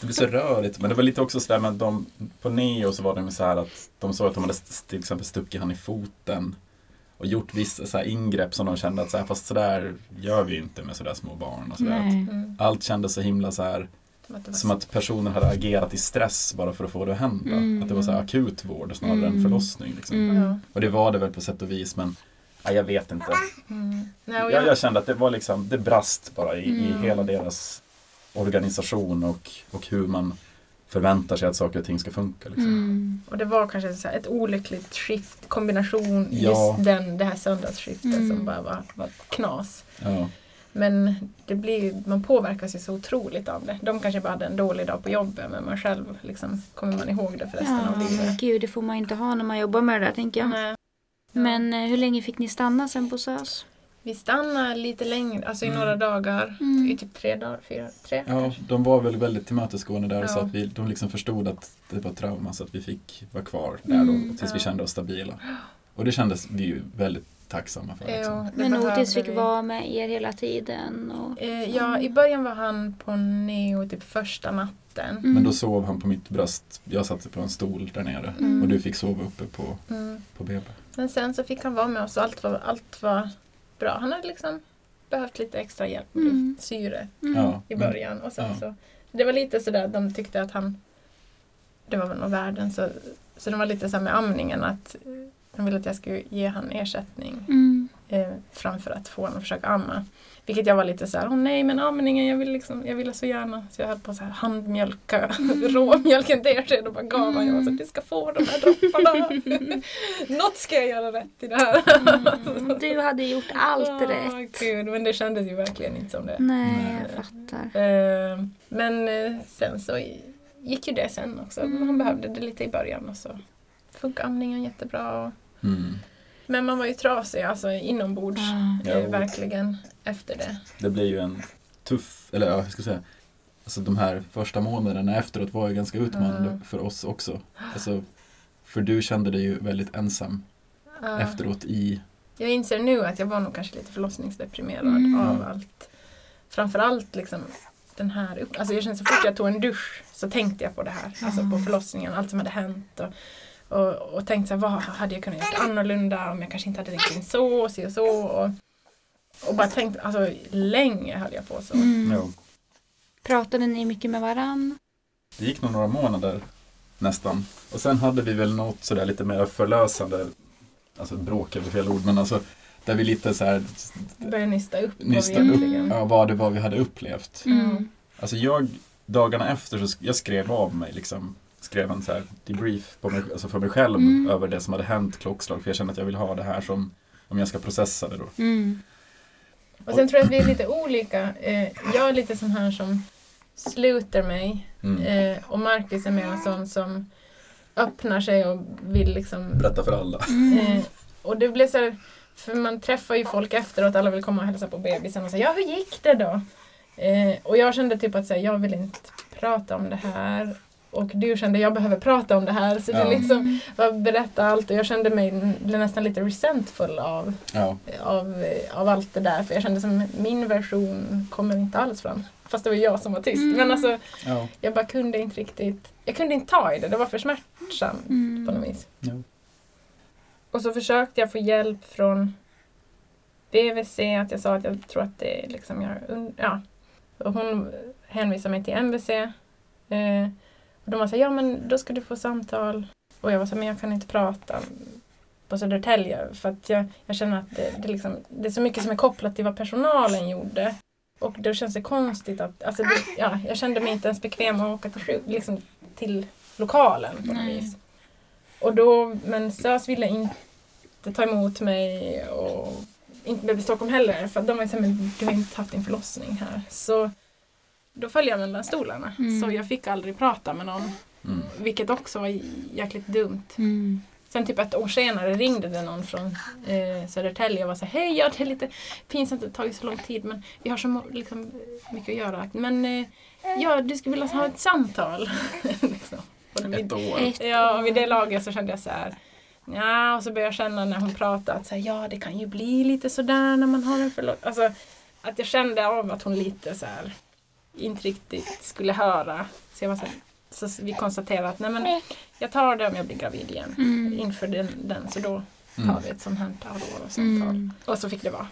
Det blir så rörigt. Men det var lite också sådär med de, på Neo så var det så här att de såg att de hade till exempel stuckit han i foten och gjort vissa så här ingrepp som de kände att så här, fast sådär gör vi ju inte med sådär små barn. Och sådär. Nej. Mm. Allt kändes så himla så här att som att personen hade agerat i stress bara för att få det att hända. Mm. Att det var så här akut vård snarare än Mm. förlossning. Liksom. Mm. Ja. Och det var det väl på sätt och vis men nej, jag vet inte. Mm. Nej, och Jag, jag, jag kände att det var liksom, det brast bara i, i Mm. hela deras organisation och, och hur man förväntar sig att saker och ting ska funka. Liksom. Mm. och det var kanske så här ett olyckligt skift, kombination, Ja. just den, det här söndagsskiftet Mm. som bara var, var knas. Ja. Men det blir, man påverkas ju så otroligt av det. De kanske bara hade en dålig dag på jobbet men man själv liksom, kommer man ihåg det för resten Ja, av livet. gud, det får man inte ha när man jobbar med det där tänker jag. Nej. Men eh, hur länge fick ni stanna sen på SÖS? Vi stannar lite längre, alltså i Mm. några dagar. Mm. I typ tre dagar, fyra, tre ja, kanske. de var väl väldigt tillmötesgående där och så Ja. att vi, de liksom förstod att det var trauma så att vi fick vara kvar där Mm. då, tills vi Ja. kände oss stabila. Och det kändes vi ju väldigt tacksamma för. Liksom. Jo, Men Otis fick vi. vara med er hela tiden. Och... Eh, ja, i början var han på neo typ första natten. Mm. Men då sov han på mitt bröst. Jag satt på en stol där nere. Mm. Och du fick sova uppe på, Mm. på BB. Men sen så fick han vara med oss och allt var, allt var bra. Han hade liksom behövt lite extra hjälp med Mm. luftsyre Mm. Ja, i men- början. Och sen Ja. så, det var lite sådär, de tyckte att han, det var väl någon värden, så, så de var lite så med amningen att de ville att jag skulle ge han ersättning Mm. eh, framför att få honom att försöka amma. Vilket jag var lite så här, åh nej men amningen, jag vill, liksom, jag ville så gärna. Så jag höll på att handmjölka råmjölken till er och bara gav honom. Jag var så här, du ska få de här dropparna. Något ska jag göra rätt i det här. Mm. Du hade gjort allt Åh, rätt. Gud, men det kändes ju verkligen inte som det. Nej, Nej. jag fattar. Eh, men eh, sen så gick ju det sen också. Mm. Han behövde det lite i början och så funkade amningen jättebra. Mm. men man var ju trasig alltså inombords. Ja. eh, verkligen efter det. Det blir ju en tuff, eller ja, jag ska säga, alltså de här första månaderna efteråt var ju ganska utmanande Mm. för oss också. Alltså, för du kände dig ju väldigt ensam Ja. efteråt i, Jag inser nu att jag var nog kanske lite förlossningsdeprimerad Mm. av allt. Framförallt liksom den här upp- alltså jag känner så fort jag tog en dusch så tänkte jag på det här. Alltså på förlossningen, allt som hade hänt. Och, och, och tänkte så här, vad hade jag kunnat göra annorlunda om jag kanske inte hade tänkt in så och så och så. Och, och bara tänkt, alltså länge höll jag på så. Mm. Pratade ni mycket med varann? det gick nog några månader nästan. Och sen hade vi väl något sådär lite mer förlösande, alltså bråk är väl fel ord, men alltså där vi lite så här Började nysta upp nysta vad vi upp ja, vad det var vi hade upplevt. Mm. Alltså jag, dagarna efter så sk- jag skrev av mig liksom, skrev en så här debrief på mig, alltså för mig själv Mm. över det som hade hänt klockslag. För jag kände att jag vill ha det här som, om jag ska processa det då. Mm. Och sen tror jag att vi är lite olika. Eh, jag är lite sån här som sluter mig Mm. Eh, och Marcus är mer sån som öppnar sig och vill liksom... Berätta för alla. Eh, och det blir så här, för man träffar ju folk efteråt, alla vill komma och hälsa på bebisen och säga ja hur gick det då? Och jag kände typ att så här, jag vill inte prata om det här. Och du kände jag behöver prata om det här. Så Ja. det liksom var berätta allt och jag kände mig blev nästan lite resentful av, Ja, av, av allt det där. För jag kände som min version kommer inte alls fram. Fast det var jag som var tyst. Mm. Men alltså ja. jag bara kunde inte riktigt, jag kunde inte ta i det, det var för smärtsamt Mm. på något vis. Ja. Och så försökte jag få hjälp från BVC, att jag sa att jag tror att det är liksom, jag, ja. Och hon hänvisade mig till MVC. Eh, de var så här, ja men då ska du få samtal. Och jag var så här, men jag kan inte prata på Södertälje för att jag, jag känner att det, det, liksom, det är så mycket som är kopplat till vad personalen gjorde. Och då känns det konstigt att, alltså det, ja, jag kände mig inte ens bekväm att åka till, liksom, till lokalen på något vis. Och då, men SÖS ville inte ta emot mig och inte BB Stockholm heller för de var ju såhär, men du har inte haft din förlossning här. Så då föll jag mellan stolarna. Mm. Så jag fick aldrig prata med någon. Mm. Vilket också var jäkligt dumt. Mm. Sen typ ett år senare ringde det någon från eh, Södertälje och var så hej, ja, det är lite pinsamt att det har tagit så lång tid men vi har så liksom, mycket att göra. Men eh, ja, du skulle vilja ha ett samtal. liksom. Och Ett år. Ja, och vid det laget så kände jag så här Ja, och så började jag känna när hon pratade att så här, ja, det kan ju bli lite sådär när man har en förlåt. Alltså, att jag kände av att hon lite så här inte riktigt skulle höra. Så, jag var så, här, så vi konstaterade att nej men jag tar det om jag blir gravid igen. Mm. Inför den, den så då tar Mm. vi ett sånt här år och samtal. Mm. Och så fick det vara.